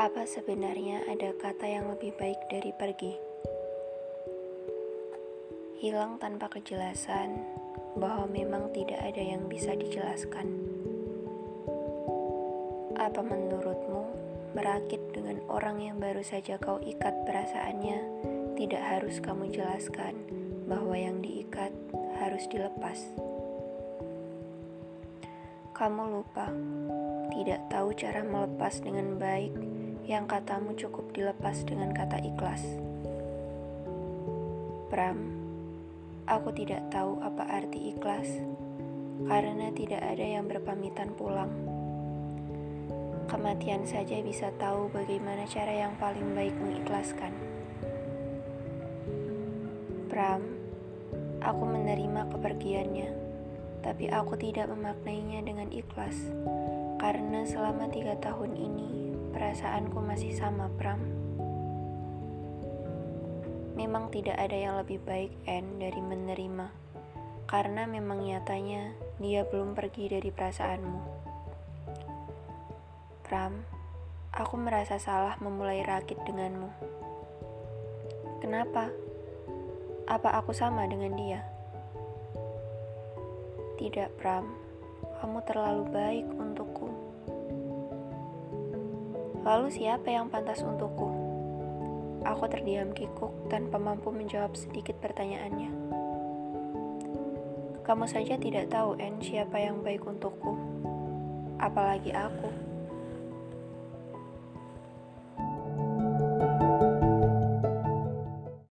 Apa sebenarnya ada kata yang lebih baik dari pergi? Hilang tanpa kejelasan bahwa memang tidak ada yang bisa dijelaskan. Apa menurutmu merakit dengan orang yang baru saja kau ikat perasaannya tidak harus kamu jelaskan bahwa yang diikat harus dilepas? Kamu lupa, tidak tahu cara melepas dengan baik yang katamu cukup dilepas dengan kata ikhlas. Pram, aku tidak tahu apa arti ikhlas karena tidak ada yang berpamitan pulang. Kematian saja bisa tahu bagaimana cara yang paling baik mengikhlaskan. Pram, aku menerima kepergiannya, tapi aku tidak memaknainya dengan ikhlas karena selama tiga tahun ini Perasaanku masih sama, Pram. Memang tidak ada yang lebih baik, N, dari menerima. Karena memang nyatanya dia belum pergi dari perasaanmu. Pram, aku merasa salah memulai rakit denganmu. Kenapa? Apa aku sama dengan dia? Tidak, Pram. Kamu terlalu baik untukku. Lalu siapa yang pantas untukku? Aku terdiam kikuk tanpa mampu menjawab sedikit pertanyaannya. Kamu saja tidak tahu, En, siapa yang baik untukku. Apalagi aku.